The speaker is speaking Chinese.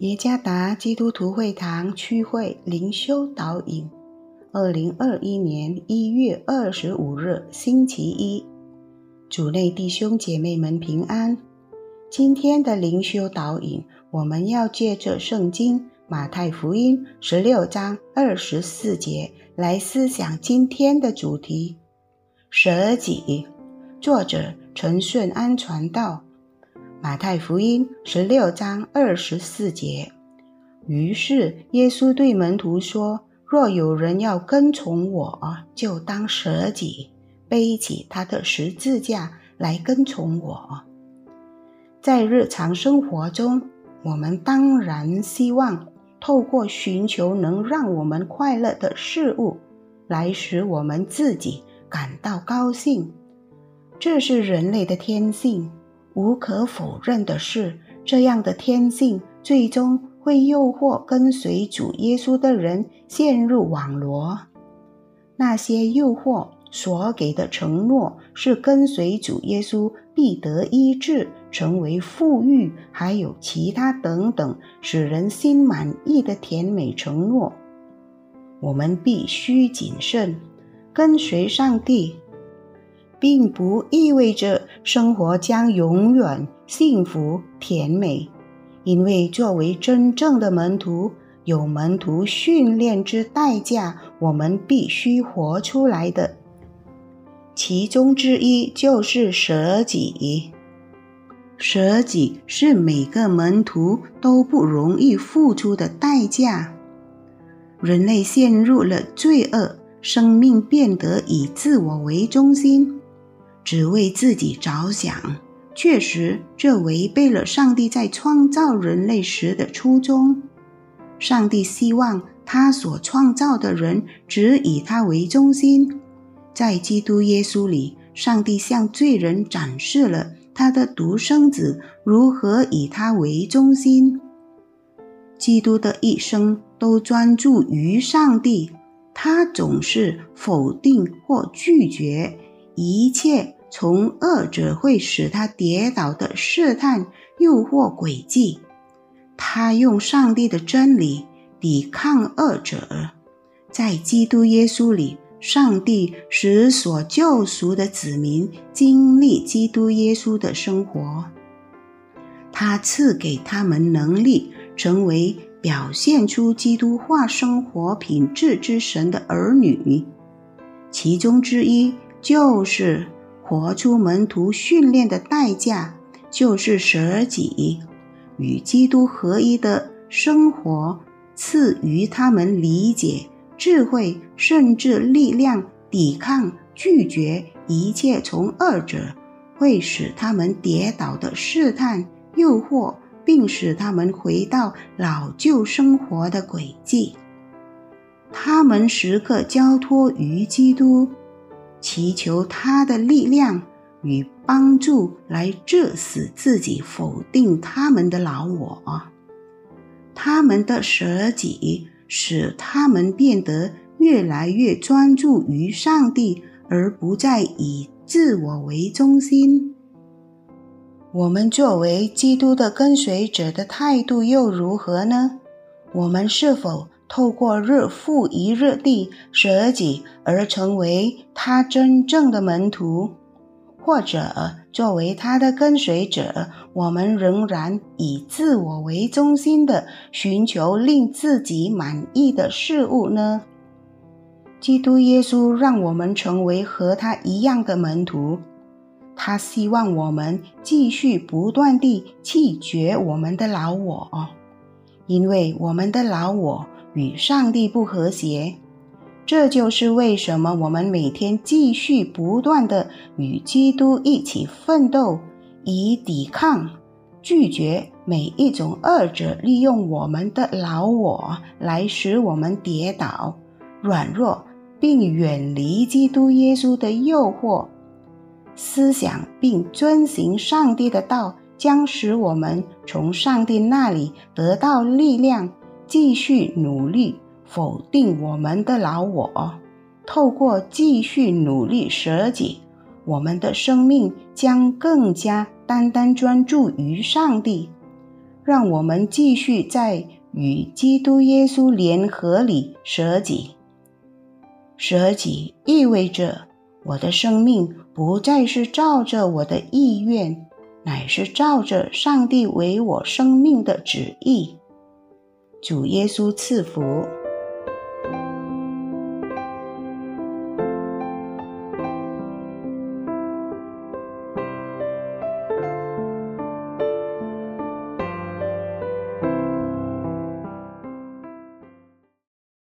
耶加达基督徒会堂区会灵修导引，二零二一年一月二十五日星期一，主内弟兄姐妹们平安。今天的灵修导引，我们要借着圣经马太福音十六章二十四节来思想今天的主题：舍己。作者陈顺安传道。马太福音十六章二十四节。于是耶稣对门徒说：“若有人要跟从我，就当舍己，背起他的十字架来跟从我。”在日常生活中，我们当然希望透过寻求能让我们快乐的事物，来使我们自己感到高兴。这是人类的天性。无可否认的是，这样的天性最终会诱惑跟随主耶稣的人陷入网罗。那些诱惑所给的承诺是跟随主耶稣必得医治、成为富裕，还有其他等等使人心满意的甜美承诺。我们必须谨慎，跟随上帝。并不意味着生活将永远幸福甜美，因为作为真正的门徒，有门徒训练之代价，我们必须活出来的。其中之一就是舍己。舍己是每个门徒都不容易付出的代价。人类陷入了罪恶，生命变得以自我为中心。只为自己着想，确实，这违背了上帝在创造人类时的初衷。上帝希望他所创造的人只以他为中心。在基督耶稣里，上帝向罪人展示了他的独生子如何以他为中心。基督的一生都专注于上帝，他总是否定或拒绝一切。从恶者会使他跌倒的试探、诱惑、诡计，他用上帝的真理抵抗恶者。在基督耶稣里，上帝使所救赎的子民经历基督耶稣的生活。他赐给他们能力，成为表现出基督化生活品质之神的儿女。其中之一就是。活出门徒训练的代价，就是舍己，与基督合一的生活，赐予他们理解、智慧，甚至力量，抵抗、拒绝一切从二者会使他们跌倒的试探、诱惑，并使他们回到老旧生活的轨迹。他们时刻交托于基督。祈求他的力量与帮助来致死自己，否定他们的老我。他们的舍己使他们变得越来越专注于上帝，而不再以自我为中心。我们作为基督的跟随者的态度又如何呢？我们是否？透过日复一日地舍己而成为他真正的门徒，或者作为他的跟随者，我们仍然以自我为中心的寻求令自己满意的事物呢？基督耶稣让我们成为和他一样的门徒，他希望我们继续不断地弃绝我们的老我，因为我们的老我。与上帝不和谐，这就是为什么我们每天继续不断的与基督一起奋斗，以抵抗、拒绝每一种恶者利用我们的老我来使我们跌倒、软弱，并远离基督耶稣的诱惑。思想并遵行上帝的道，将使我们从上帝那里得到力量。继续努力否定我们的老我，透过继续努力舍己，我们的生命将更加单单专注于上帝。让我们继续在与基督耶稣联合里舍己。舍己意味着我的生命不再是照着我的意愿，乃是照着上帝为我生命的旨意。主耶稣赐福。